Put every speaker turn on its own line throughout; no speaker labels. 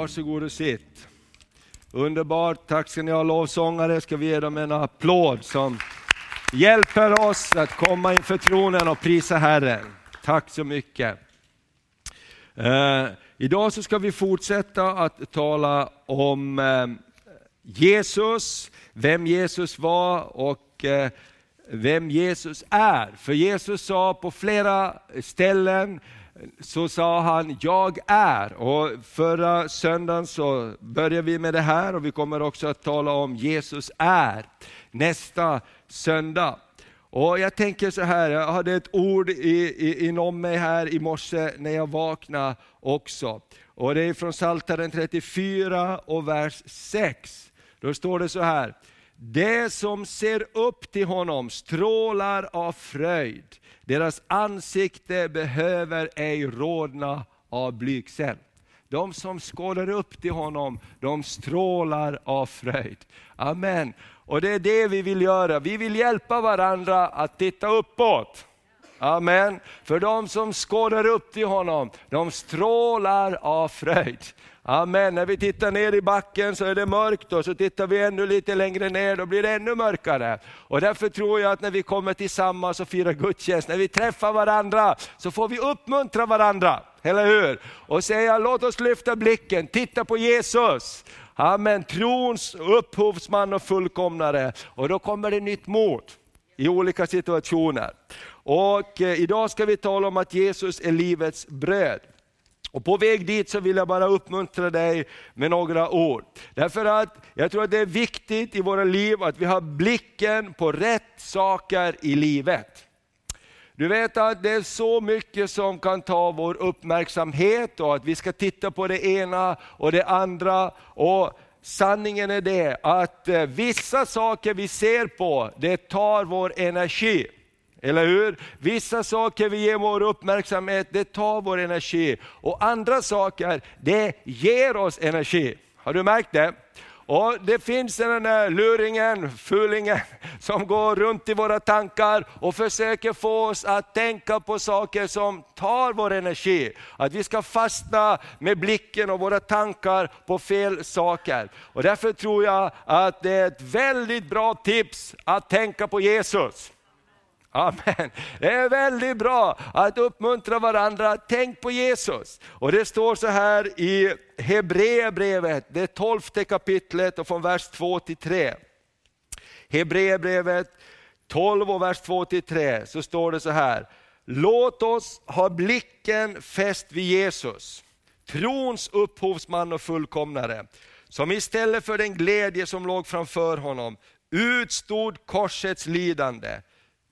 Varsågod och sitt. Underbart, tack ska ni ha lovsångare. Ska vi ge dem en applåd som hjälper oss att komma inför tronen och prisa Herren. Tack så mycket. Eh, idag så ska vi fortsätta att tala om eh, Jesus, vem Jesus var och eh, vem Jesus är. För Jesus sa på flera ställen, så sa han, jag är. Och förra söndagen så började vi med det här och vi kommer också att tala om Jesus är nästa söndag. Och Jag tänker så här, jag hade ett ord i, i, inom mig här i morse när jag vaknade också. Och Det är från Psaltaren 34 och vers 6. Då står det så här, det som ser upp till honom strålar av fröjd. Deras ansikte behöver ej rodna av blygsel. De som skådar upp till honom, de strålar av fröjd. Amen. Och det är det vi vill göra. Vi vill hjälpa varandra att titta uppåt. Amen. För de som skådar upp till honom, de strålar av fröjd. Amen. När vi tittar ner i backen så är det mörkt och så tittar vi ännu lite längre ner, då blir det ännu mörkare. Och därför tror jag att när vi kommer tillsammans och firar gudstjänst, när vi träffar varandra, så får vi uppmuntra varandra. Eller hur? Och säga, låt oss lyfta blicken, titta på Jesus. Amen, trons upphovsman och fullkomnare. Och då kommer det nytt mod i olika situationer. Och eh, idag ska vi tala om att Jesus är livets bröd. Och på väg dit så vill jag bara uppmuntra dig med några ord. Därför att jag tror att det är viktigt i våra liv att vi har blicken på rätt saker i livet. Du vet att det är så mycket som kan ta vår uppmärksamhet och att vi ska titta på det ena och det andra. Och Sanningen är det att eh, vissa saker vi ser på, det tar vår energi. Eller hur? Vissa saker vi ger vår uppmärksamhet, det tar vår energi. Och andra saker, det ger oss energi. Har du märkt det? Och Det finns den där luringen, fulingen, som går runt i våra tankar och försöker få oss att tänka på saker som tar vår energi. Att vi ska fastna med blicken och våra tankar på fel saker. Och Därför tror jag att det är ett väldigt bra tips att tänka på Jesus. Amen. Det är väldigt bra att uppmuntra varandra, tänk på Jesus. Och Det står så här i Hebreerbrevet, det tolfte kapitlet och från vers 2 till 3. Hebreerbrevet 12 och vers 2 till 3 så står det så här. Låt oss ha blicken fäst vid Jesus, trons upphovsman och fullkomnare, som istället för den glädje som låg framför honom utstod korsets lidande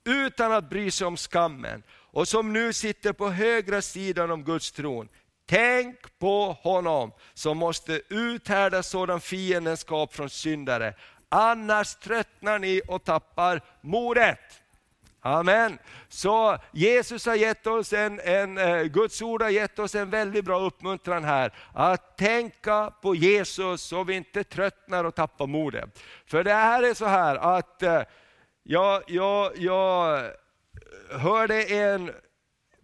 utan att bry sig om skammen och som nu sitter på högra sidan om Guds tron. Tänk på honom som måste uthärda sådan fiendenskap från syndare, annars tröttnar ni och tappar modet. Amen. Så Jesus har gett oss en, en, eh, Guds ord har gett oss en väldigt bra uppmuntran här. Att tänka på Jesus så vi inte tröttnar och tappar modet. För det här är så här att eh, jag, jag, jag eh, hörde en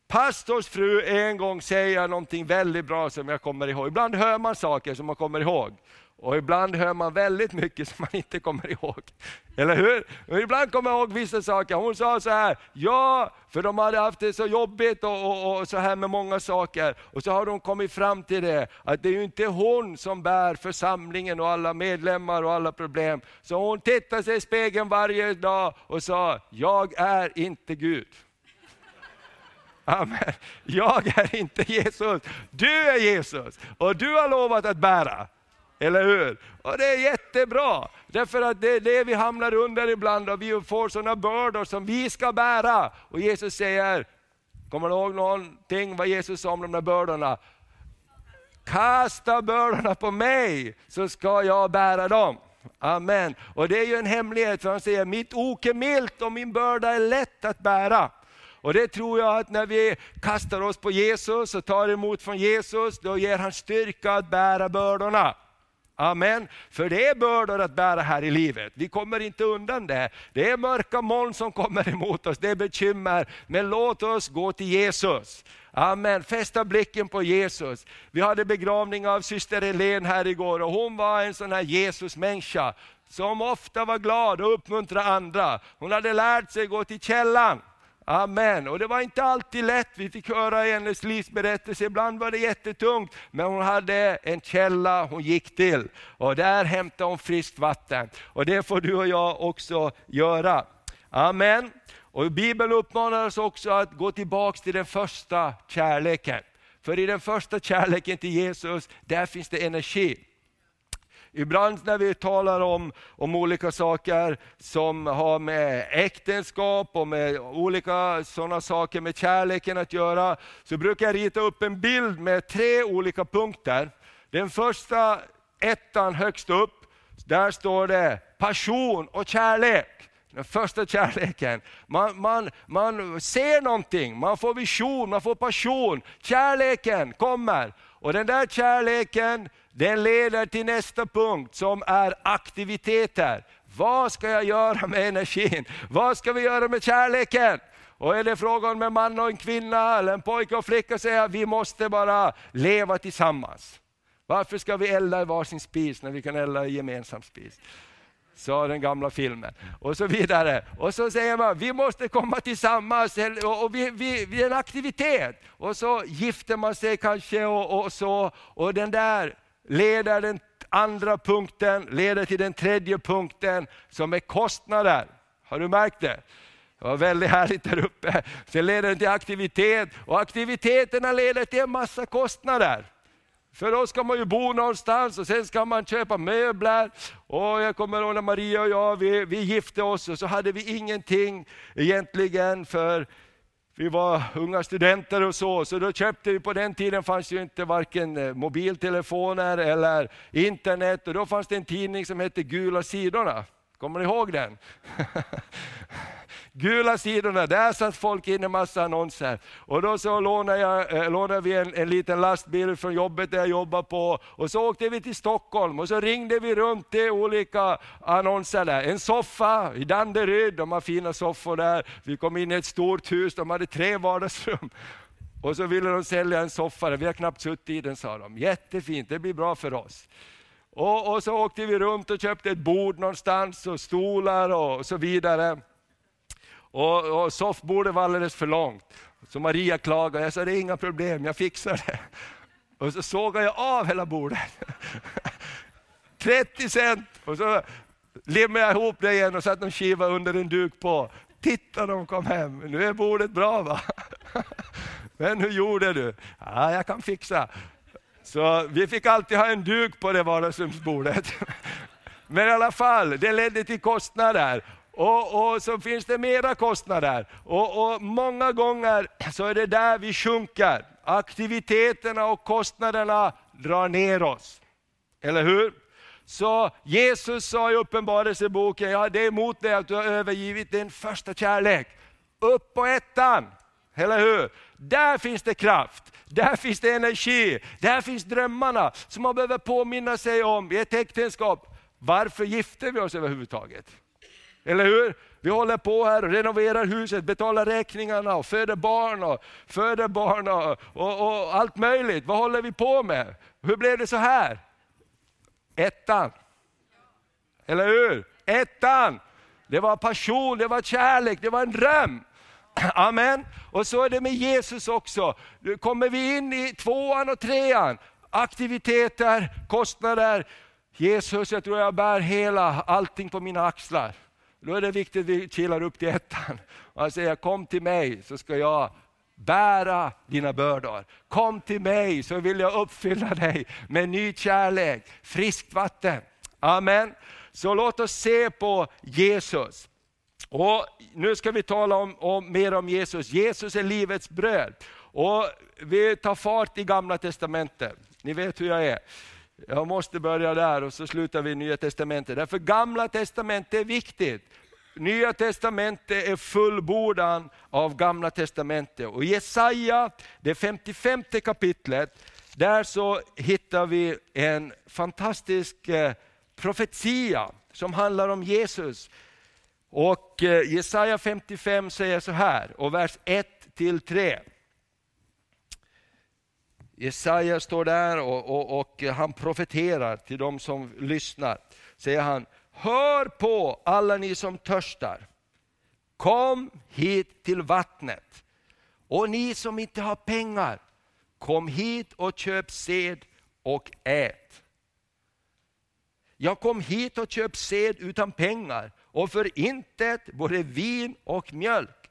pastors fru en gång säga någonting väldigt bra som jag kommer ihåg. Ibland hör man saker som man kommer ihåg. Och ibland hör man väldigt mycket som man inte kommer ihåg. Eller hur? Men ibland kommer jag ihåg vissa saker. Hon sa så här, ja, för de hade haft det så jobbigt och, och, och, så här med många saker. Och så har de kommit fram till det, att det är ju inte hon som bär församlingen och alla medlemmar och alla problem. Så hon tittade sig i spegeln varje dag och sa, jag är inte Gud. Amen. Jag är inte Jesus, du är Jesus och du har lovat att bära. Eller hur? Och det är jättebra, därför att det är det vi hamnar under ibland och vi får sådana bördor som vi ska bära. Och Jesus säger, kommer du ihåg någonting vad Jesus sa om de där bördorna? Kasta bördorna på mig så ska jag bära dem. Amen. Och det är ju en hemlighet, för han säger, mitt ok är milt och min börda är lätt att bära. Och det tror jag att när vi kastar oss på Jesus och tar emot från Jesus, då ger han styrka att bära bördorna. Amen. För det är bördor att bära här i livet. Vi kommer inte undan det. Det är mörka moln som kommer emot oss, det är bekymmer. Men låt oss gå till Jesus. Amen, fästa blicken på Jesus. Vi hade begravning av syster Helene här igår och hon var en sån här Jesusmänniska som ofta var glad och uppmuntrade andra. Hon hade lärt sig gå till källan. Amen. Och det var inte alltid lätt, vi fick höra hennes livsberättelse, ibland var det jättetungt, men hon hade en källa hon gick till och där hämtade hon friskt vatten. Och det får du och jag också göra. Amen. Och Bibeln uppmanar oss också att gå tillbaka till den första kärleken. För i den första kärleken till Jesus, där finns det energi. Ibland när vi talar om, om olika saker som har med äktenskap och med olika sådana saker med kärleken att göra, så brukar jag rita upp en bild med tre olika punkter. Den första ettan högst upp, där står det passion och kärlek. Den första kärleken. Man, man, man ser någonting, man får vision, man får passion. Kärleken kommer. Och den där kärleken, den leder till nästa punkt som är aktiviteter. Vad ska jag göra med energin? Vad ska vi göra med kärleken? Och är det frågan om en man och en kvinna, eller en pojke och flicka, säger jag, vi måste bara leva tillsammans. Varför ska vi elda i varsin spis när vi kan elda i gemensam spis? sa den gamla filmen. Och så vidare. Och så säger man, vi måste komma tillsammans, och vi, vi, vi är en aktivitet. Och så gifter man sig kanske och, och så, och den där leder den andra punkten, leder till den tredje punkten som är kostnader. Har du märkt det? Det var väldigt härligt där uppe. Sen leder den till aktivitet och aktiviteterna leder till en massa kostnader. För då ska man ju bo någonstans och sen ska man köpa möbler. Och jag kommer ihåg när Maria och jag vi, vi gifte oss och så hade vi ingenting egentligen för vi var unga studenter och så, så då köpte vi, på den tiden fanns ju inte varken eh, mobiltelefoner eller internet och då fanns det en tidning som hette Gula sidorna. Kommer ni ihåg den? Gula sidorna, där satt folk in en massa annonser. Och då så lånade, jag, eh, lånade vi en, en liten lastbil från jobbet där jag jobbar på, och så åkte vi till Stockholm och så ringde vi runt till olika annonser där. En soffa i Danderyd, de har fina soffor där. Vi kom in i ett stort hus, de hade tre vardagsrum. Och så ville de sälja en soffa, vi har knappt suttit i den sa de. Jättefint, det blir bra för oss. Och, och, så åkte vi runt och köpte ett bord någonstans och stolar och så vidare. Och, och soffbordet var alldeles för långt. Så Maria klagade, jag sa det är inga problem, jag fixar det. Och så sågade jag av hela bordet. 30 cent! Och så limmade jag ihop det igen och satte en skiva under en duk på. Titta de kom hem, nu är bordet bra va? Men hur gjorde du? Ja, jag kan fixa. Så vi fick alltid ha en duk på det vardagsrumsbordet. Men i alla fall, det ledde till kostnader. Och, och, så finns det mera kostnader. Och, och, många gånger så är det där vi sjunker. Aktiviteterna och kostnaderna drar ner oss. Eller hur? Så Jesus sa i Uppenbarelseboken, ja det är emot dig att du har övergivit din första kärlek. Upp på ettan, eller hur? Där finns det kraft, där finns det energi, där finns drömmarna som man behöver påminna sig om i ett äktenskap. Varför gifter vi oss överhuvudtaget? Eller hur? Vi håller på här och renoverar huset, betalar räkningarna och föder barn och föder barn och, och, och, allt möjligt. Vad håller vi på med? Hur blev det så här? Ettan. Eller hur? Ettan. Det var passion, det var kärlek, det var en dröm. Amen. Och så är det med Jesus också. Nu kommer vi in i tvåan och trean. Aktiviteter, kostnader. Jesus, jag tror jag bär hela allting på mina axlar. Då är det viktigt att vi kilar upp till ettan. Och han säger, kom till mig så ska jag bära dina bördor. Kom till mig så vill jag uppfylla dig med ny kärlek, friskt vatten. Amen. Så låt oss se på Jesus. Och Nu ska vi tala om, om, mer om Jesus. Jesus är livets bröd. Och Vi tar fart i Gamla Testamentet. Ni vet hur jag är. Jag måste börja där och så slutar vi i Nya Testamentet. Därför Gamla Testamentet är viktigt. Nya Testamentet är fullbordan av Gamla Testamentet. Och Jesaja, det 55 kapitlet, där så hittar vi en fantastisk eh, profetia som handlar om Jesus. Och eh, Jesaja 55 säger så här, och vers 1 till 3. Jesaja står där och, och, och, han profeterar till de som lyssnar. Säger han, hör på alla ni som törstar. Kom hit till vattnet. Och ni som inte har pengar, kom hit och köp sed och ät. Jag kom hit och köp sed utan pengar och för intet både vin och mjölk.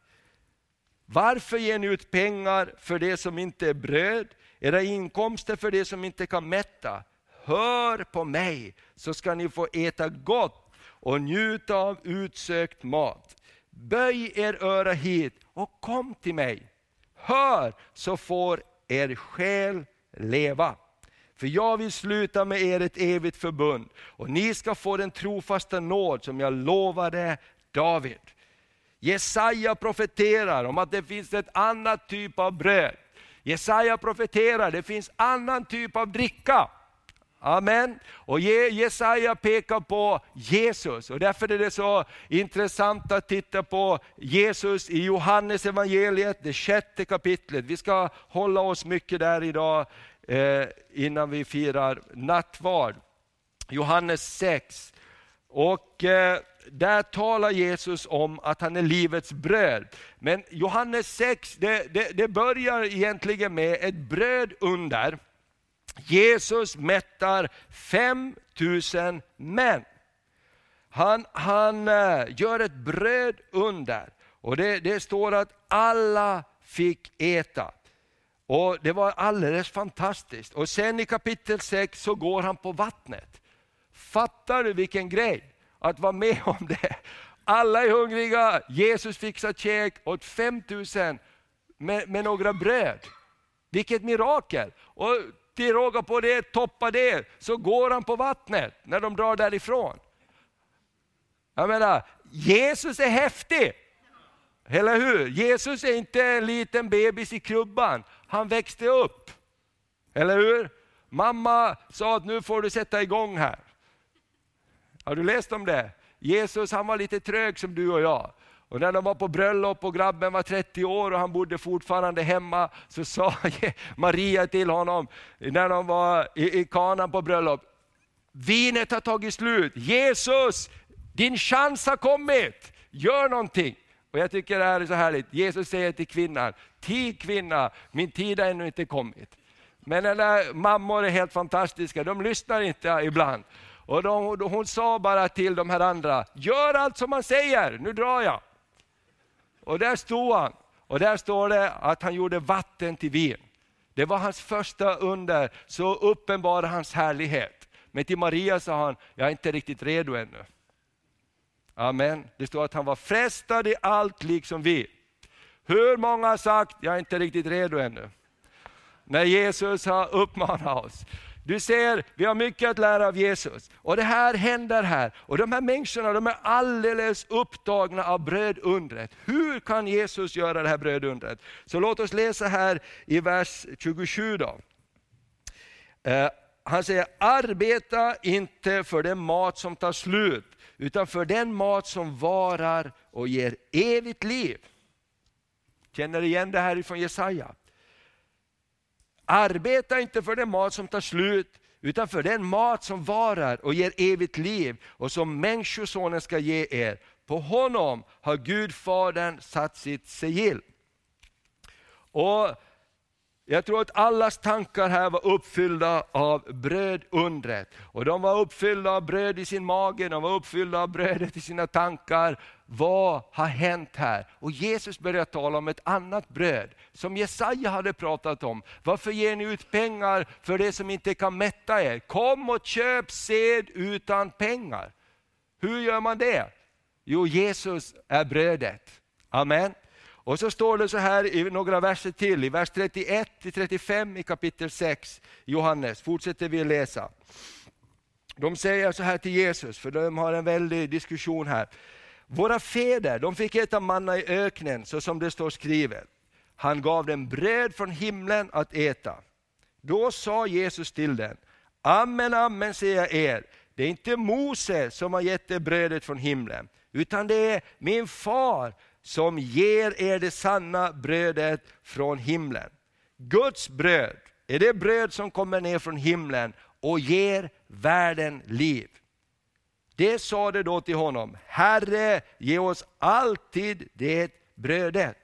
Varför ger ni ut pengar för det som inte är bröd, era inkomster för det som inte kan mätta? Hör på mig så ska ni få äta gott och njuta av utsökt mat. Böj er öra hit och kom till mig. Hör så får er själ leva. För jag vill sluta med er ett evigt förbund och ni ska få den trofasta nåd som jag lovade David. Jesaja profeterar om att det finns ett annat typ av bröd. Jesaja profeterar, det finns annan typ av dricka. Amen. Och Jesaja pekar på Jesus och därför är det så intressant att titta på Jesus i Johannes evangeliet, det sjätte kapitlet. Vi ska hålla oss mycket där idag eh, innan vi firar nattvard. Johannes 6. Och eh, där talar Jesus om att han är livets bröd. Men Johannes 6, det, det, det börjar egentligen med ett bröd under. Jesus mättar 5000 män. Han, han eh, gör ett bröd under och det, det står att alla fick äta. Och Det var alldeles fantastiskt. Och sen i kapitel 6 så går han på vattnet. Fattar du vilken grej? Att vara med om det. Alla är hungriga, Jesus fixar käk åt 5000 med, med några bröd. Vilket mirakel! Och till råga på det, toppa det, så går han på vattnet när de drar därifrån. Jag menar, Jesus är häftig! Eller hur? Jesus är inte en liten bebis i krubban, han växte upp. Eller hur? Mamma sa att nu får du sätta igång här. Har du läst om det? Jesus han var lite trög som du och jag. Och när de var på bröllop och grabben var 30 år och han bodde fortfarande hemma, så sa Maria till honom, när de var i, i kanan på bröllop, vinet har tagit slut. Jesus, din chans har kommit. Gör någonting. Och Jag tycker det här är så härligt. Jesus säger till kvinnan, tig kvinna, min tid har ännu inte kommit. Men alla mammor är helt fantastiska, de lyssnar inte ibland. Och de, hon sa bara till de här andra, gör allt som man säger, nu drar jag. Och där stod han. Och där står det att han gjorde vatten till vin. Det var hans första under, så uppenbar hans härlighet. Men till Maria sa han, jag är inte riktigt redo ännu. Amen. Det står att han var frestad i allt liksom vi. Hur många har sagt, jag är inte riktigt redo ännu. När Jesus har uppmanat oss. Du ser, vi har mycket att lära av Jesus. Och det här händer här. Och de här människorna de är alldeles upptagna av brödundret. Hur kan Jesus göra det här brödundret? Så låt oss läsa här i vers 27. Då. Eh, han säger, arbeta inte för den mat som tar slut, utan för den mat som varar och ger evigt liv. Känner du igen det här ifrån Jesaja? Arbeta inte för den mat som tar slut, utan för den mat som varar och ger evigt liv och som Människosonen ska ge er. På honom har Gud Fadern satt sitt sigill. Och jag tror att allas tankar här var uppfyllda av brödundret. Och de var uppfyllda av bröd i sin mage, de var uppfyllda av brödet i sina tankar. Vad har hänt här? Och Jesus börjar tala om ett annat bröd, som Jesaja hade pratat om. Varför ger ni ut pengar för det som inte kan mätta er? Kom och köp sed utan pengar. Hur gör man det? Jo, Jesus är brödet. Amen. Och så står det så här i några verser till, i vers 31 35 i kapitel 6 Johannes, fortsätter vi läsa. De säger så här till Jesus, för de har en väldig diskussion här. Våra fäder de fick äta manna i öknen, så som det står skrivet. Han gav dem bröd från himlen att äta. Då sa Jesus till dem, Amen, amen säger jag er, det är inte Mose som har gett er brödet från himlen, utan det är min far som ger er det sanna brödet från himlen. Guds bröd är det bröd som kommer ner från himlen och ger världen liv. Det sade då till honom, Herre ge oss alltid det brödet.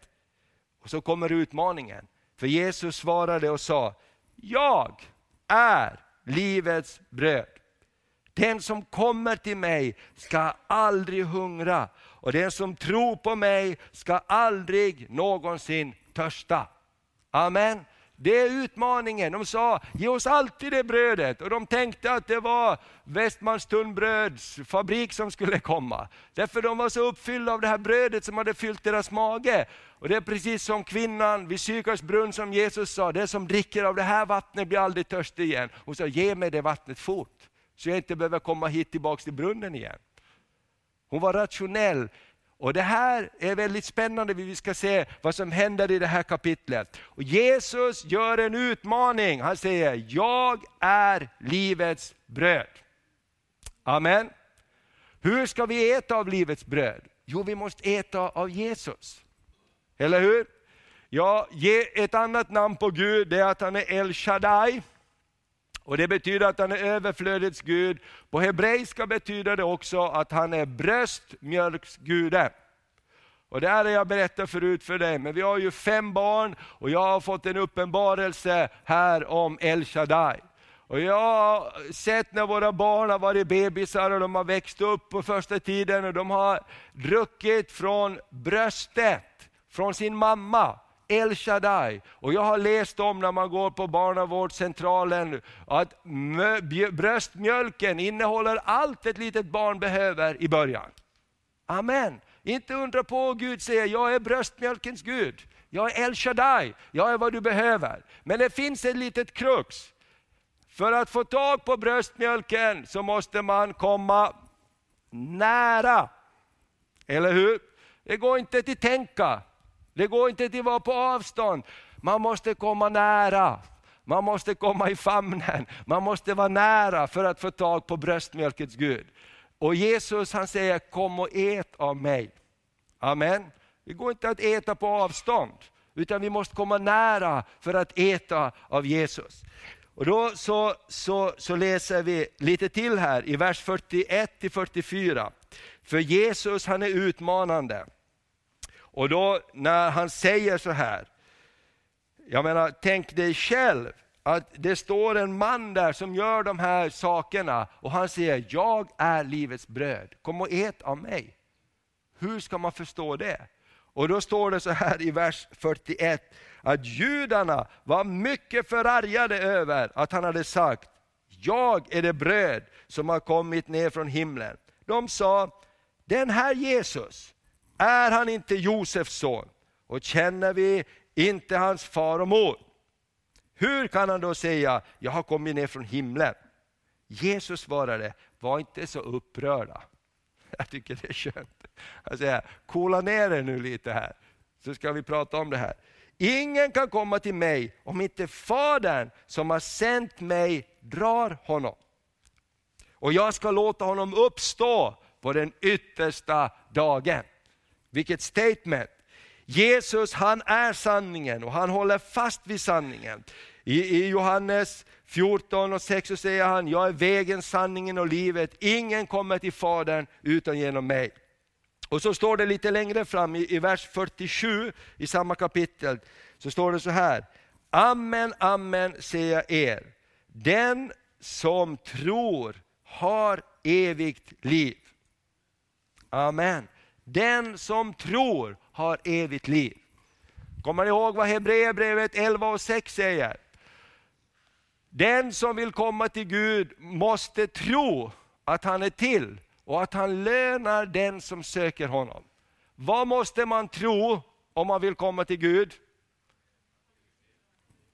Och så kommer utmaningen. För Jesus svarade och sa, jag är livets bröd. Den som kommer till mig ska aldrig hungra och den som tror på mig ska aldrig någonsin törsta. Amen. Det är utmaningen. De sa, ge oss alltid det brödet. Och de tänkte att det var Westmans tunnbröds fabrik som skulle komma. Därför de var så uppfyllda av det här brödet som hade fyllt deras mage. Och det är precis som kvinnan vid Sykars brunn som Jesus sa, den som dricker av det här vattnet blir aldrig törstig igen. Hon sa, ge mig det vattnet fort, så jag inte behöver komma hit tillbaka till brunnen igen. Hon var rationell och Det här är väldigt spännande, vi ska se vad som händer i det här kapitlet. Och Jesus gör en utmaning, han säger, jag är livets bröd. Amen. Hur ska vi äta av livets bröd? Jo, vi måste äta av Jesus. Eller hur? Ja, ett annat namn på Gud är att han är El Shaddai. Och Det betyder att han är överflödets Gud. På hebreiska betyder det också att han är bröstmjölksgude. Och det här har jag berättat förut för dig, men vi har ju fem barn och jag har fått en uppenbarelse här om El Shaddai. Och jag har sett när våra barn har varit bebisar och de har växt upp på första tiden och de har druckit från bröstet, från sin mamma. El Shaddai. Och jag har läst om när man går på barnavårdscentralen att bröstmjölken innehåller allt ett litet barn behöver i början. Amen. Inte undra på Gud säger, jag är bröstmjölkens Gud. Jag är El Shaddai, jag är vad du behöver. Men det finns ett litet krux. För att få tag på bröstmjölken så måste man komma nära. Eller hur? Det går inte till tänka, det går inte till vara på avstånd. Man måste komma nära. Man måste komma i famnen, man måste vara nära för att få tag på bröstmjölkens Gud. Och Jesus han säger, kom och ät av mig. Amen. Det går inte att äta på avstånd, utan vi måste komma nära för att äta av Jesus. Och då så, så, så läser vi lite till här i vers 41-44. För Jesus han är utmanande. Och då när han säger så här, jag menar tänk dig själv att det står en man där som gör de här sakerna och han säger, jag är livets bröd, kom och ät av mig. Hur ska man förstå det? Och då står det så här i vers 41, att judarna var mycket förargade över att han hade sagt, jag är det bröd som har kommit ner från himlen. De sa, den här Jesus, är han inte Josefs son? Och känner vi inte hans far och mor? Hur kan han då säga, jag har kommit ner från himlen? Jesus svarade, var inte så upprörda. Jag tycker det är skönt. Han säger, coola ner er nu lite här, så ska vi prata om det här. Ingen kan komma till mig om inte Fadern som har sänt mig drar honom. Och jag ska låta honom uppstå på den yttersta dagen. Vilket statement! Jesus han är sanningen och han håller fast vid sanningen. I, i Johannes 14 och 6 så säger han, jag är vägen, sanningen och livet. Ingen kommer till Fadern utan genom mig. Och så står det lite längre fram i, i vers 47 i samma kapitel, så står det så här. Amen, amen säger jag er. Den som tror har evigt liv. Amen. Den som tror har evigt liv. Kommer ni ihåg vad Hebreerbrevet 11 och 6 säger? Den som vill komma till Gud måste tro att han är till och att han lönar den som söker honom. Vad måste man tro om man vill komma till Gud?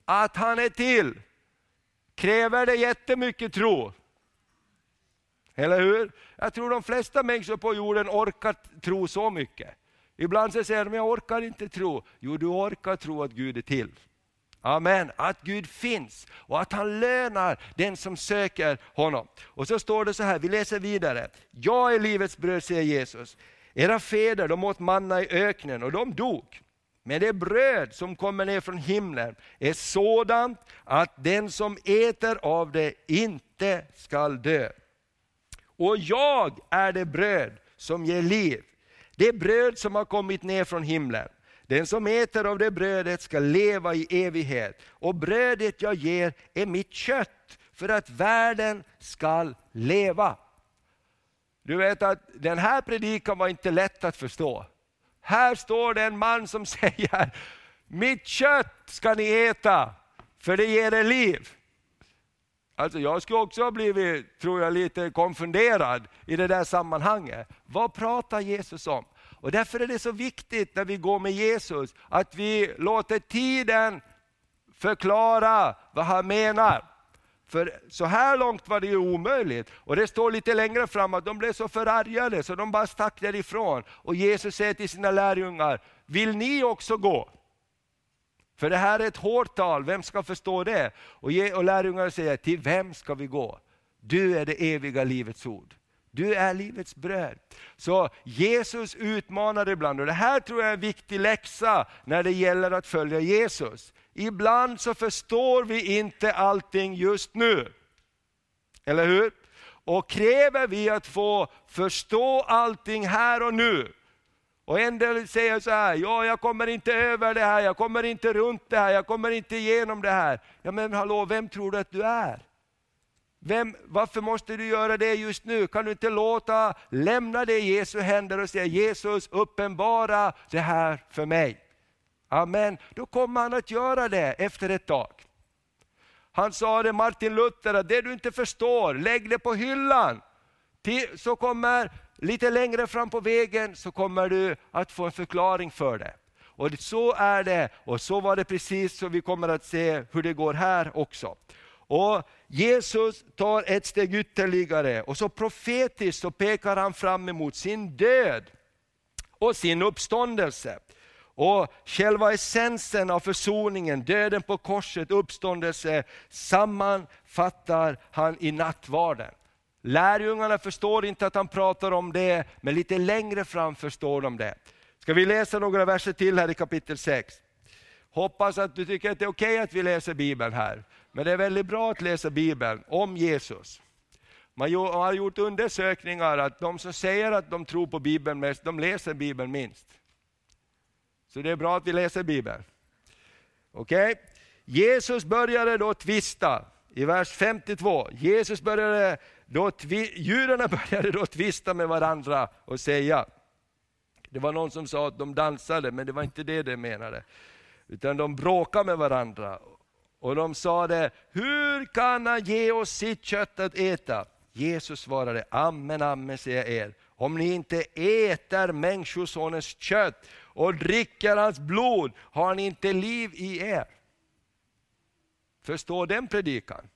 Att han är till. Kräver det jättemycket tro? Eller hur? Jag tror de flesta människor på jorden orkar tro så mycket. Ibland så säger de, jag orkar inte tro. Jo, du orkar tro att Gud är till. Amen, att Gud finns och att han lönar den som söker honom. Och så står det så här, vi läser vidare. Jag är livets bröd, säger Jesus. Era fäder de åt manna i öknen och de dog. Men det bröd som kommer ner från himlen är sådant att den som äter av det inte skall dö. Och jag är det bröd som ger liv. Det bröd som har kommit ner från himlen. Den som äter av det brödet ska leva i evighet. Och brödet jag ger är mitt kött för att världen ska leva. Du vet att den här predikan var inte lätt att förstå. Här står det en man som säger, mitt kött ska ni äta, för det ger er liv. Alltså jag skulle också ha blivit, tror jag, lite konfunderad i det där sammanhanget. Vad pratar Jesus om? Och därför är det så viktigt när vi går med Jesus, att vi låter tiden förklara vad han menar. För så här långt var det ju omöjligt. Och det står lite längre fram att de blev så förargade så de bara stack därifrån. Och Jesus säger till sina lärjungar, vill ni också gå? För det här är ett hårt tal, vem ska förstå det? Och, och lärjungarna säger, till vem ska vi gå? Du är det eviga livets ord. Du är livets bröd. Så Jesus utmanar ibland, och det här tror jag är en viktig läxa när det gäller att följa Jesus. Ibland så förstår vi inte allting just nu. Eller hur? Och kräver vi att få förstå allting här och nu, och en del säger så här, ja jag kommer inte över det här, jag kommer inte runt det här, jag kommer inte igenom det här. Ja men hallå, vem tror du att du är? Vem, varför måste du göra det just nu? Kan du inte låta, lämna det i Jesu händer och säga Jesus uppenbara det här för mig. Amen. Då kommer han att göra det efter ett tag. Han sa det Martin Luther, att det du inte förstår, lägg det på hyllan. Så kommer, lite längre fram på vägen, så kommer du att få en förklaring för det. Och så är det, och så var det precis, så vi kommer att se hur det går här också. Och Jesus tar ett steg ytterligare och så profetiskt så pekar han fram emot sin död och sin uppståndelse. Och själva essensen av försoningen, döden på korset, uppståndelse, sammanfattar han i nattvarden. Lärjungarna förstår inte att han pratar om det, men lite längre fram förstår de det. Ska vi läsa några verser till här i kapitel 6? Hoppas att du tycker att det är okej okay att vi läser Bibeln här. Men det är väldigt bra att läsa Bibeln om Jesus. Man har gjort undersökningar att de som säger att de tror på Bibeln mest, de läser Bibeln minst. Så det är bra att vi läser Bibeln. Okej? Okay? Jesus började då tvista i vers 52. Jesus började då, judarna började då tvista med varandra och säga, det var någon som sa att de dansade, men det var inte det de menade. Utan de bråkade med varandra. Och de sade, hur kan han ge oss sitt kött att äta? Jesus svarade, amen, amen säger jag er. Om ni inte äter Människosonens kött och dricker hans blod har ni inte liv i er. Förstå den predikan.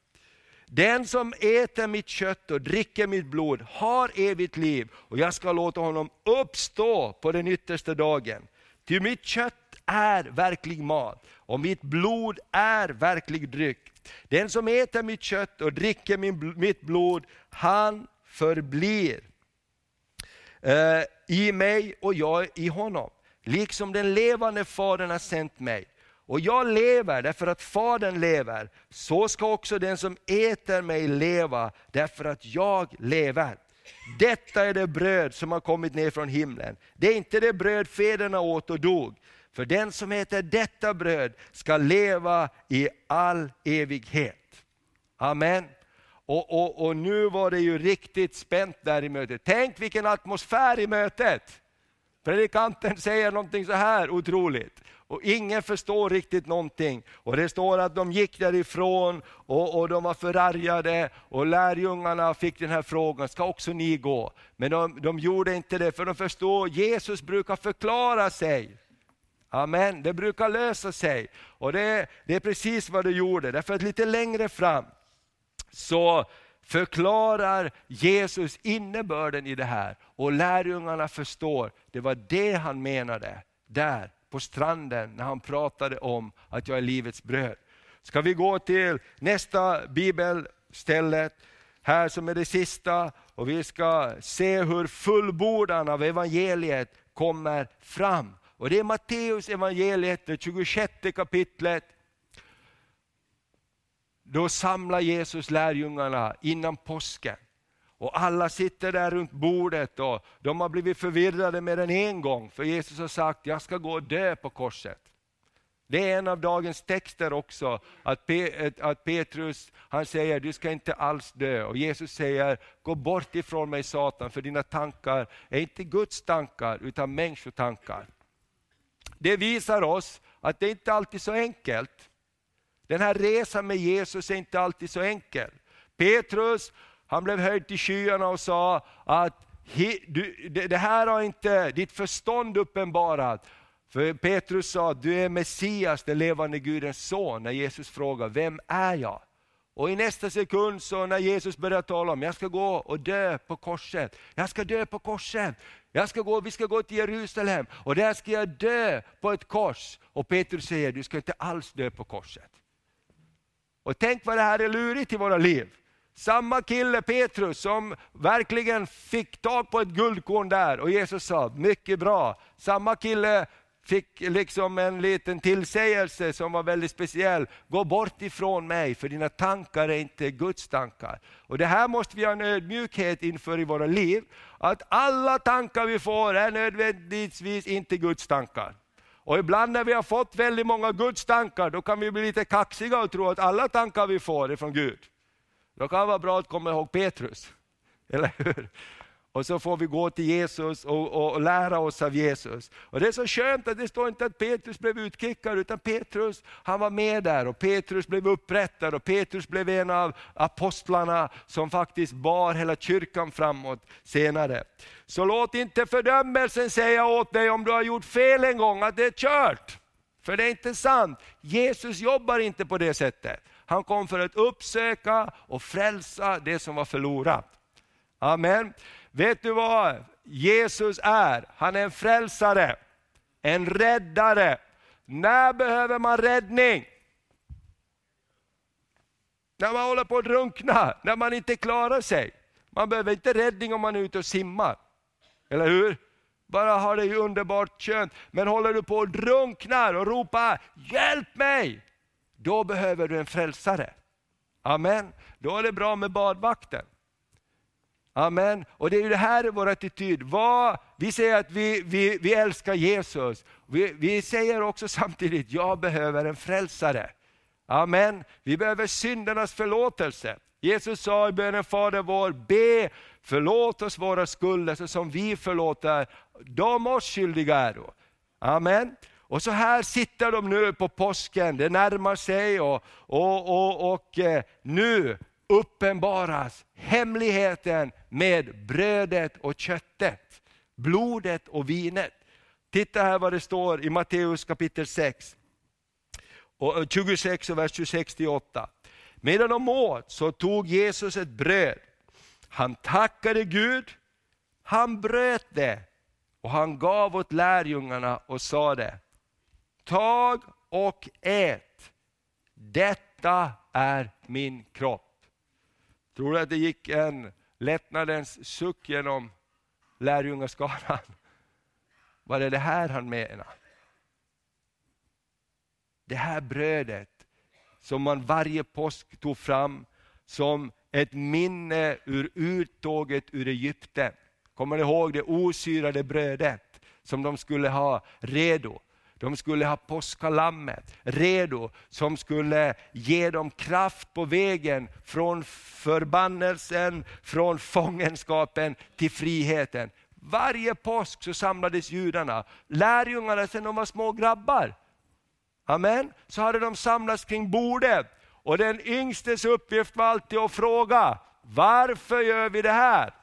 Den som äter mitt kött och dricker mitt blod har evigt liv och jag ska låta honom uppstå på den yttersta dagen. Ty mitt kött är verklig mat och mitt blod är verklig dryck. Den som äter mitt kött och dricker min, mitt blod, han förblir eh, i mig och jag i honom. Liksom den levande Fadern har sänt mig. Och jag lever därför att Fadern lever, så ska också den som äter mig leva därför att jag lever. Detta är det bröd som har kommit ner från himlen. Det är inte det bröd fäderna åt och dog. För den som äter detta bröd ska leva i all evighet. Amen. Och, och, och nu var det ju riktigt spänt där i mötet. Tänk vilken atmosfär i mötet. Predikanten säger någonting så här otroligt och ingen förstår riktigt någonting. Och Det står att de gick därifrån och, och de var förargade och lärjungarna fick den här frågan, ska också ni gå? Men de, de gjorde inte det för de förstår, Jesus brukar förklara sig. Amen, det brukar lösa sig. Och det, det är precis vad det gjorde, därför att lite längre fram så förklarar Jesus innebörden i det här och lärjungarna förstår, det var det han menade där på stranden när han pratade om att jag är livets bröd. Ska vi gå till nästa bibelställe, här som är det sista, och vi ska se hur fullbordan av evangeliet kommer fram. Och det är Matteus evangeliet, det 26 kapitlet. Då samlar Jesus lärjungarna innan påsken. Och alla sitter där runt bordet och de har blivit förvirrade mer än en gång, för Jesus har sagt, jag ska gå och dö på korset. Det är en av dagens texter också, att, Petrus han säger, du ska inte alls dö. Och Jesus säger, gå bort ifrån mig Satan, för dina tankar är inte Guds tankar, utan människotankar. Det visar oss att det inte alltid är så enkelt. Den här resan med Jesus är inte alltid så enkel. Petrus, han blev höjd till skyarna och sa att det här har inte ditt förstånd uppenbarat. För Petrus sa, du är Messias, den levande Gudens son, när Jesus frågar, vem är jag? Och i nästa sekund så när Jesus börjar tala om, jag ska gå och dö på korset. Jag ska dö på korset. Jag ska gå, vi ska gå till Jerusalem och där ska jag dö på ett kors. Och Petrus säger, du ska inte alls dö på korset. Och tänk vad det här är lurigt i våra liv. Samma kille Petrus som verkligen fick tag på ett guldkorn där och Jesus sa, mycket bra. Samma kille fick liksom en liten tillsägelse som var väldigt speciell. Gå bort ifrån mig, för dina tankar är inte Guds tankar. Och Det här måste vi ha en ödmjukhet inför i våra liv, att alla tankar vi får är nödvändigtvis inte Guds tankar. Och ibland när vi har fått väldigt många Guds tankar, då kan vi bli lite kaxiga och tro att alla tankar vi får är från Gud. Då kan det vara bra att komma ihåg Petrus, eller hur? Och så får vi gå till Jesus och, och, och, lära oss av Jesus. Och Det är så skönt att det står inte att Petrus blev utkickad, utan Petrus han var med där och Petrus blev upprättad och Petrus blev en av apostlarna som faktiskt bar hela kyrkan framåt senare. Så låt inte fördömelsen säga åt dig om du har gjort fel en gång att det är kört. För det är inte sant. Jesus jobbar inte på det sättet. Han kom för att uppsöka och frälsa det som var förlorat. Amen. Vet du vad Jesus är? Han är en frälsare, en räddare. När behöver man räddning? När man håller på att drunkna, när man inte klarar sig. Man behöver inte räddning om man är ute och simmar. Eller hur? Bara har det underbart skönt. Men håller du på att drunkna och ropar hjälp mig, då behöver du en frälsare. Amen. Då är det bra med badvakten. Amen. Och det är ju det här är vår attityd. Vad, vi säger att vi, vi, vi älskar Jesus. Vi, vi säger också samtidigt, jag behöver en frälsare. Amen. Vi behöver syndernas förlåtelse. Jesus sa i bönen Fader vår, be förlåt oss våra skulder så som vi förlåter de oss skyldiga är. Amen. Och så här sitter de nu på påsken, det närmar sig och, och, och, och eh, nu uppenbaras hemligheten med brödet och köttet, blodet och vinet. Titta här vad det står i Matteus kapitel 6, och eh, 26 och vers 26-28. Medan de åt så tog Jesus ett bröd, han tackade Gud, han bröt det och han gav åt lärjungarna och sade, tag och ät, detta är min kropp. Tror du att det gick en lättnadens suck genom lärjungaskaran? Var det det här han menade? Det här brödet som man varje påsk tog fram som ett minne ur uttåget ur Egypten. Kommer ni ihåg det osyrade brödet som de skulle ha redo? De skulle ha påskalammet redo, som skulle ge dem kraft på vägen från förbannelsen, från fångenskapen till friheten. Varje påsk så samlades judarna, lärjungarna sedan de var små grabbar. Amen. Så hade de samlats kring bordet och den yngstes uppgift var alltid att fråga, varför gör vi det här?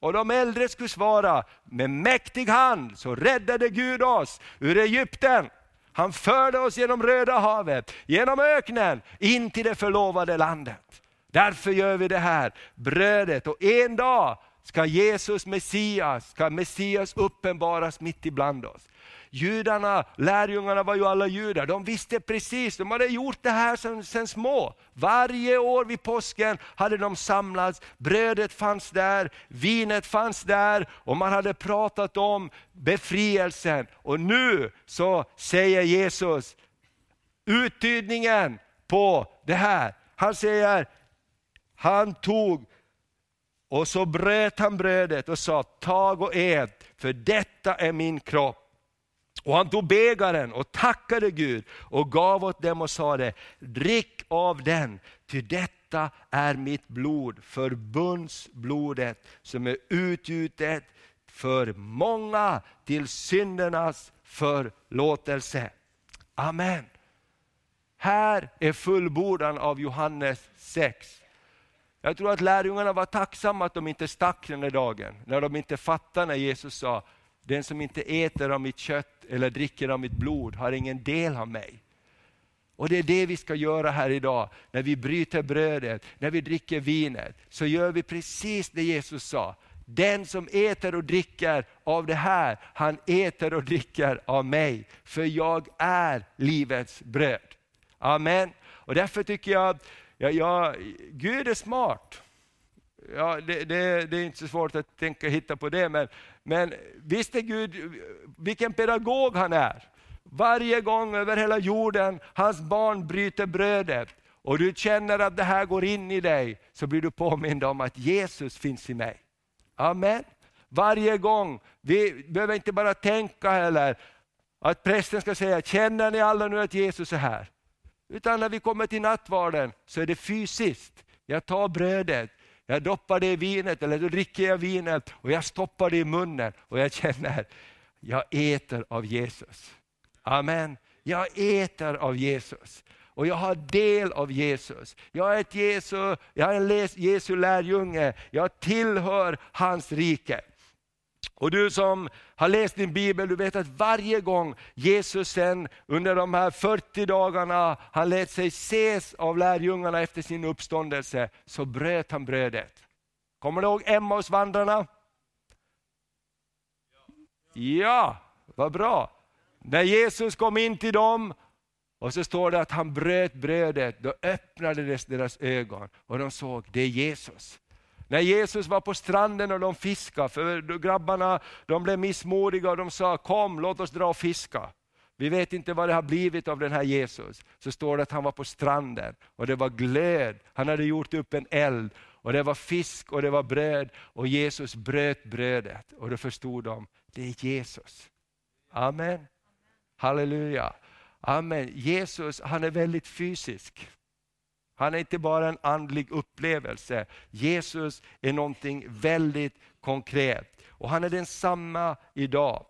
Och de äldre skulle svara, med mäktig hand så räddade Gud oss ur Egypten. Han förde oss genom Röda havet, genom öknen, in till det förlovade landet. Därför gör vi det här brödet och en dag ska Jesus Messias, ska Messias uppenbaras mitt ibland oss. Judarna, lärjungarna var ju alla judar, de visste precis, de hade gjort det här sedan, sedan små. Varje år vid påsken hade de samlats, brödet fanns där, vinet fanns där och man hade pratat om befrielsen. Och nu så säger Jesus uttydningen på det här. Han säger, han tog och så bröt han brödet och sa, tag och ät, för detta är min kropp. Och han tog bägaren och tackade Gud och gav åt dem och sade, drick av den, ty detta är mitt blod, förbundsblodet som är utgjutet för många till syndernas förlåtelse. Amen. Här är fullbordan av Johannes 6. Jag tror att lärjungarna var tacksamma att de inte stack den där dagen, när de inte fattade när Jesus sa, den som inte äter av mitt kött eller dricker av mitt blod har ingen del av mig. Och det är det vi ska göra här idag, när vi bryter brödet, när vi dricker vinet, så gör vi precis det Jesus sa. Den som äter och dricker av det här, han äter och dricker av mig, för jag är livets bröd. Amen. Och därför tycker jag, ja, ja, Gud är smart. Ja, det, det, det, är inte så svårt att tänka hitta på det, men, men visst är Gud, vilken pedagog han är. Varje gång över hela jorden hans barn bryter brödet och du känner att det här går in i dig, så blir du påmind om att Jesus finns i mig. Amen. Varje gång, vi behöver inte bara tänka heller att prästen ska säga, känner ni alla nu att Jesus är här? Utan när vi kommer till nattvarden så är det fysiskt. Jag tar brödet, jag doppar det i vinet eller då dricker jag vinet och jag stoppar det i munnen och jag känner, jag äter av Jesus. Amen. Jag äter av Jesus och jag har del av Jesus. Jag är, ett Jesu, jag är en Jesu lärjunge, jag tillhör hans rike. Och du som har läst din bibel, du vet att varje gång Jesus sen under de här 40 dagarna, han lät sig ses av lärjungarna efter sin uppståndelse, så bröt han brödet. Kommer du ihåg Emmausvandrarna? Ja, vad bra. När Jesus kom in till dem, och så står det att han bröt brödet, då öppnades deras ögon och de såg, det är Jesus. När Jesus var på stranden och de fiskade, för grabbarna de blev missmodiga och de sa kom låt oss dra och fiska. Vi vet inte vad det har blivit av den här Jesus. Så står det att han var på stranden och det var glöd, han hade gjort upp en eld och det var fisk och det var bröd och Jesus bröt brödet och då förstod de, det är Jesus. Amen. Halleluja. Amen. Jesus han är väldigt fysisk. Han är inte bara en andlig upplevelse. Jesus är någonting väldigt konkret. Och han är densamma idag.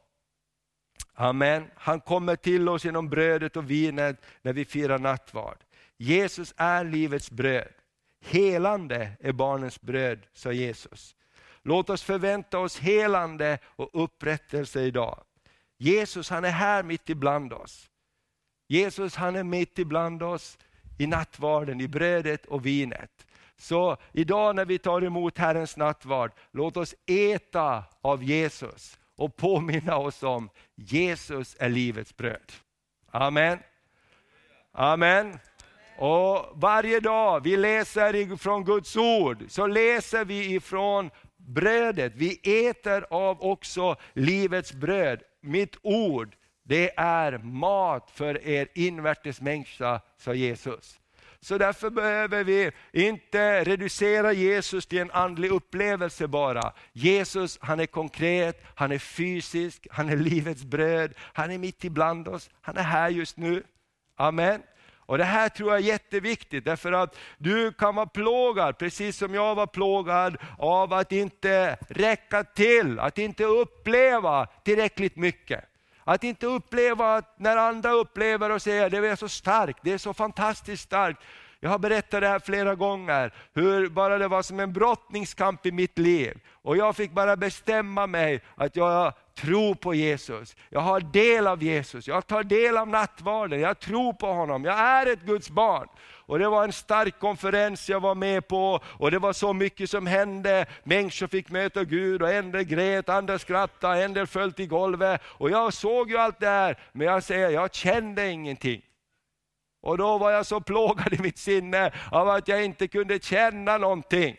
Amen. Han kommer till oss genom brödet och vinet när vi firar nattvard. Jesus är livets bröd. Helande är barnens bröd, sa Jesus. Låt oss förvänta oss helande och upprättelse idag. Jesus han är här mitt ibland oss. Jesus han är mitt ibland oss i nattvarden, i brödet och vinet. Så idag när vi tar emot Herrens nattvard, låt oss äta av Jesus och påminna oss om Jesus är livets bröd. Amen. Amen. Och Varje dag vi läser från Guds ord, så läser vi ifrån brödet. Vi äter av också livets bröd. Mitt ord det är mat för er invärtes människa, sa Jesus. Så därför behöver vi inte reducera Jesus till en andlig upplevelse bara. Jesus han är konkret, han är fysisk, han är livets bröd, han är mitt ibland oss, han är här just nu. Amen. Och Det här tror jag är jätteviktigt, därför att du kan vara plågad, precis som jag var plågad av att inte räcka till, att inte uppleva tillräckligt mycket. Att inte uppleva att när andra upplever och säger det är så starkt, det är så fantastiskt starkt. Jag har berättat det här flera gånger, hur bara det var som en brottningskamp i mitt liv. Och jag fick bara bestämma mig att jag tror på Jesus. Jag har del av Jesus. Jag tar del av nattvarden. Jag tror på honom. Jag är ett Guds barn. Och Det var en stark konferens jag var med på och det var så mycket som hände. Människor fick möta Gud och en del grät, andra skrattade, en del föll till golvet. Och jag såg ju allt det här, men jag säger, jag kände ingenting. Och då var jag så plågad i mitt sinne av att jag inte kunde känna någonting.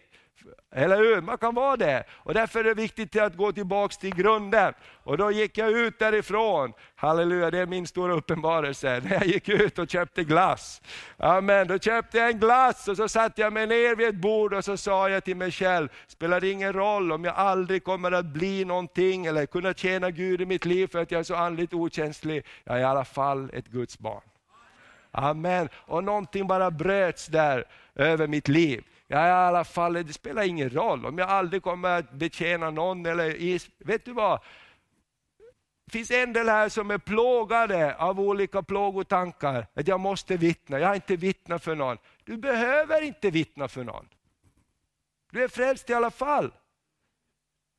Eller hur? Man kan vara det. Och därför är det viktigt att gå tillbaka till grunden. Och då gick jag ut därifrån. Halleluja, det är min stora uppenbarelse. När jag gick ut och köpte glass. Amen. Då köpte jag en glass och så satte jag mig ner vid ett bord och så sa jag till mig själv, spelar det ingen roll om jag aldrig kommer att bli någonting eller kunna tjäna Gud i mitt liv för att jag är så andligt okänslig. Jag är i alla fall ett Guds barn. Amen. Och någonting bara bröts där över mitt liv. Ja, i alla fall, det spelar ingen roll om jag aldrig kommer att betjäna någon. Eller, vet du vad? Det finns en del här som är plågade av olika plågotankar. Att jag måste vittna, jag har inte vittnat för någon. Du behöver inte vittna för någon. Du är frälst i alla fall.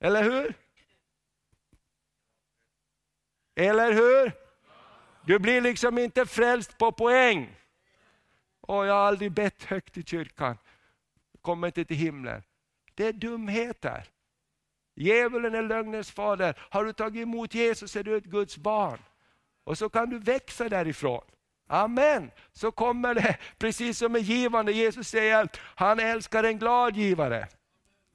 Eller hur? Eller hur? Du blir liksom inte frälst på poäng. Och jag har aldrig bett högt i kyrkan kommer inte till himlen. Det är dumheter. Djävulen är lögnens fader. Har du tagit emot Jesus är du ett Guds barn. Och så kan du växa därifrån. Amen. Så kommer det, precis som med givande. Jesus säger att han älskar en glad givare.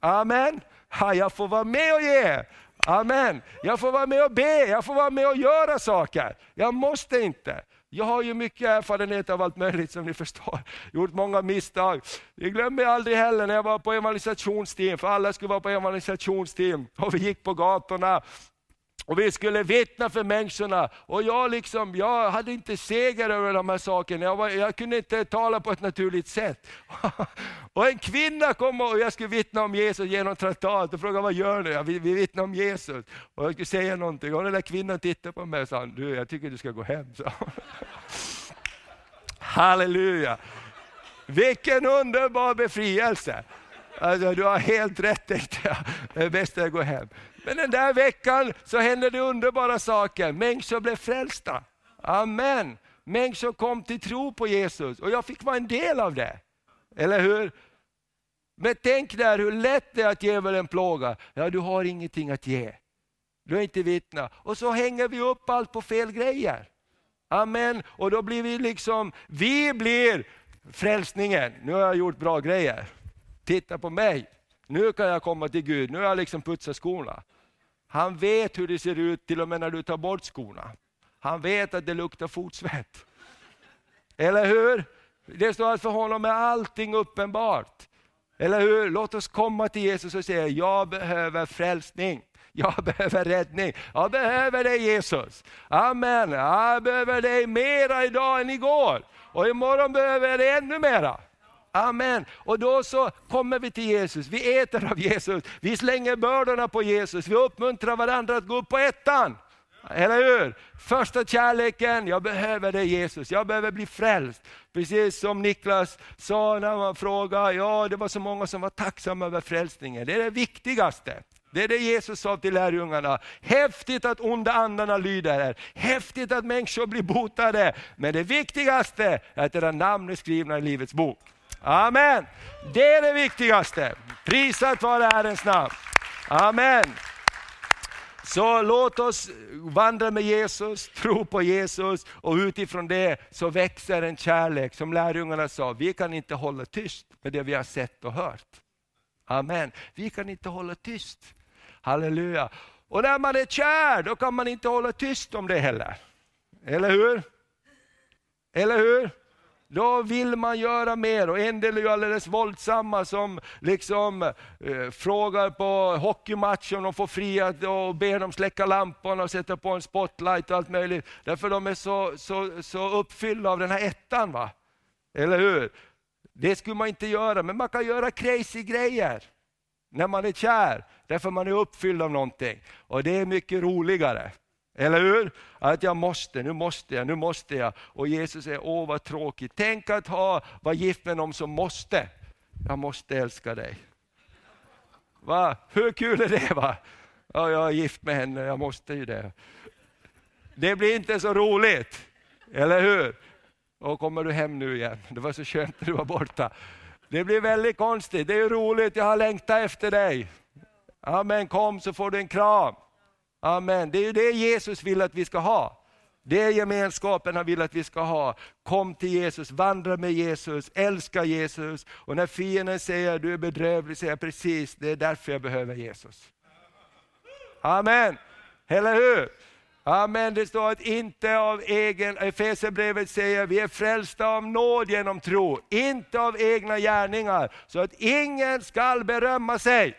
Amen. Ha, jag får vara med och ge. Amen. Jag får vara med och be, jag får vara med och göra saker. Jag måste inte. Jag har ju mycket erfarenhet av allt möjligt som ni förstår. Gjort många misstag. Det glömmer jag aldrig heller när jag var på evangelisationsteam, för alla skulle vara på evangelisationsteam. Och vi gick på gatorna och vi skulle vittna för människorna. Och jag, liksom, jag hade inte seger över de här sakerna, jag, var, jag kunde inte tala på ett naturligt sätt. och en kvinna kom och jag skulle vittna om Jesus genom traktat och frågade vad gör ni? Ja, vi, vi vittnar om Jesus. Och jag skulle säga någonting och den där kvinnan tittade på mig och sa, du jag tycker du ska gå hem. Så. Halleluja! Vilken underbar befrielse! Alltså, du har helt rätt tänkte jag, det är bäst att jag går hem. Men den där veckan så hände det underbara saker. Människor blev frälsta. Amen. Människor kom till tro på Jesus och jag fick vara en del av det. Eller hur? Men tänk där hur lätt det är att djävulen plåga. Ja, du har ingenting att ge. Du är inte vittna. Och så hänger vi upp allt på fel grejer. Amen. Och då blir vi liksom, vi blir frälsningen. Nu har jag gjort bra grejer. Titta på mig. Nu kan jag komma till Gud. Nu har jag liksom putsat skorna. Han vet hur det ser ut till och med när du tar bort skorna. Han vet att det luktar fotsvett. Eller hur? Det står att för honom är allting uppenbart. Eller hur? Låt oss komma till Jesus och säga, jag behöver frälsning. Jag behöver räddning. Jag behöver dig Jesus. Amen. Jag behöver dig mera idag än igår. Och imorgon behöver jag dig ännu mera. Amen. Och då så kommer vi till Jesus, vi äter av Jesus, vi slänger bördorna på Jesus, vi uppmuntrar varandra att gå upp på ettan. Eller hur? Första kärleken, jag behöver dig Jesus, jag behöver bli frälst. Precis som Niklas sa när man frågade, ja det var så många som var tacksamma över frälsningen. Det är det viktigaste. Det är det Jesus sa till lärjungarna. Häftigt att onda andarna lyder er. Häftigt att människor blir botade. Men det viktigaste är att era namn är skrivna i Livets bok. Amen. Det är det viktigaste. Prisat vare Herrens namn. Amen. Så låt oss vandra med Jesus, tro på Jesus och utifrån det så växer en kärlek. Som lärjungarna sa, vi kan inte hålla tyst med det vi har sett och hört. Amen. Vi kan inte hålla tyst. Halleluja. Och när man är kär, då kan man inte hålla tyst om det heller. Eller hur? Eller hur? Då vill man göra mer och en del är ju alldeles våldsamma som liksom eh, frågar på hockeymatch om de får fria och ber dem släcka lamporna och sätta på en spotlight och allt möjligt. Därför de är så, så, så uppfyllda av den här ettan. Va? Eller hur? Det skulle man inte göra, men man kan göra crazy grejer när man är kär, därför man är uppfylld av någonting. Och det är mycket roligare. Eller hur? Att jag måste, nu måste jag, nu måste jag. Och Jesus säger, åh vad tråkigt. Tänk att ha, vara gift med någon som måste. Jag måste älska dig. Va? Hur kul är det? va? Ja, jag är gift med henne, jag måste ju det. Det blir inte så roligt, eller hur? Och kommer du hem nu igen? Det var så skönt när du var borta. Det blir väldigt konstigt. Det är roligt, jag har längtat efter dig. Amen, kom så får du en kram. Amen. Det är ju det Jesus vill att vi ska ha. Det är gemenskapen han vill att vi ska ha. Kom till Jesus, vandra med Jesus, älska Jesus. Och när fienden säger du är bedrövlig, säger jag precis, det är därför jag behöver Jesus. Amen, eller hur? Amen, det står att inte av egen, Efesierbrevet säger vi är frälsta av nåd genom tro, inte av egna gärningar, så att ingen skall berömma sig.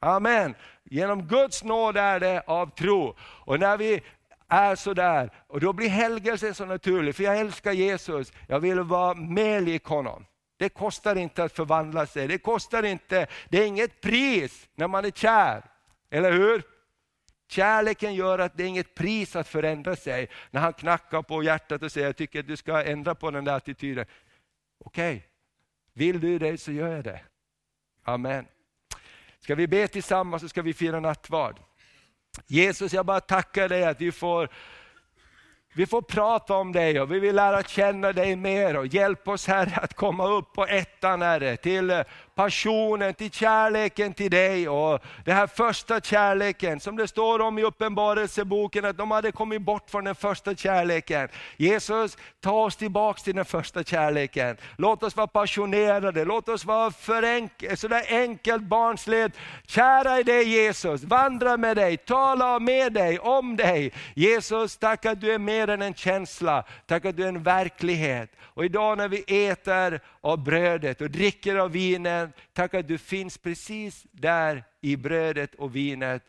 Amen. Genom Guds nåd är det av tro. Och när vi är sådär, och då blir helgelsen så naturlig, för jag älskar Jesus, jag vill vara mer lik honom. Det kostar inte att förvandla sig, det kostar inte, det är inget pris när man är kär, eller hur? Kärleken gör att det är inget pris att förändra sig. När han knackar på hjärtat och säger, jag tycker att du ska ändra på den där attityden. Okej, okay. vill du det så gör jag det. Amen. Ska vi be tillsammans så ska vi fira nattvard. Jesus, jag bara tackar dig att vi får vi får prata om dig och vi vill lära känna dig mer och hjälp oss Herre att komma upp på ettan Herre, till passionen, till kärleken till dig och den här första kärleken som det står om i Uppenbarelseboken att de hade kommit bort från den första kärleken. Jesus, ta oss tillbaka till den första kärleken. Låt oss vara passionerade, låt oss vara för enk sådär enkelt barnsligt. Kära i dig Jesus, vandra med dig, tala med dig, om dig. Jesus, tack att du är mer än en känsla, tack att du är en verklighet. Och idag när vi äter av brödet och dricker av tack att du finns precis där i brödet och vinet.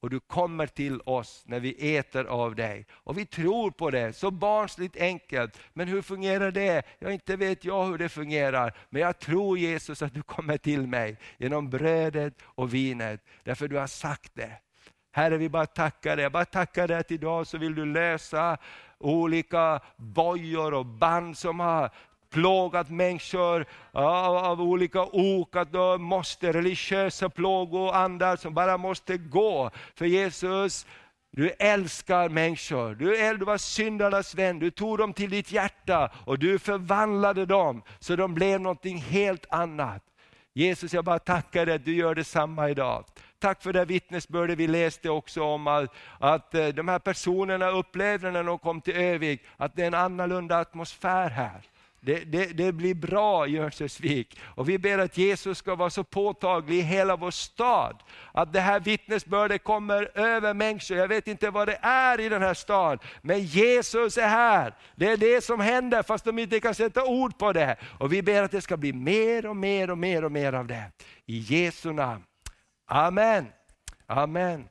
Och du kommer till oss när vi äter av dig. Och vi tror på det, så barnsligt enkelt. Men hur fungerar det? Jag inte vet jag hur det fungerar. Men jag tror Jesus att du kommer till mig genom brödet och vinet. Därför du har sagt det. Herre, vi bara tackar dig. Jag bara tackar dig att idag så vill du lösa olika bojor och band som har plågat människor av, av olika ok, att de måste, religiösa plågor, andar som bara måste gå. För Jesus, du älskar människor, du, är, du var syndarnas vän, du tog dem till ditt hjärta och du förvandlade dem så de blev någonting helt annat. Jesus, jag bara tackar dig att du gör detsamma idag. Tack för det vittnesbördet vi läste också om att, att eh, de här personerna upplevde när de kom till Övik, att det är en annorlunda atmosfär här. Det, det, det, blir bra i Örnsköldsvik. Och vi ber att Jesus ska vara så påtaglig i hela vår stad. Att det här vittnesbördet kommer över människor. Jag vet inte vad det är i den här staden, men Jesus är här. Det är det som händer fast de inte kan sätta ord på det. Och vi ber att det ska bli mer och mer och mer och mer av det. I Jesu namn. Amen. Amen.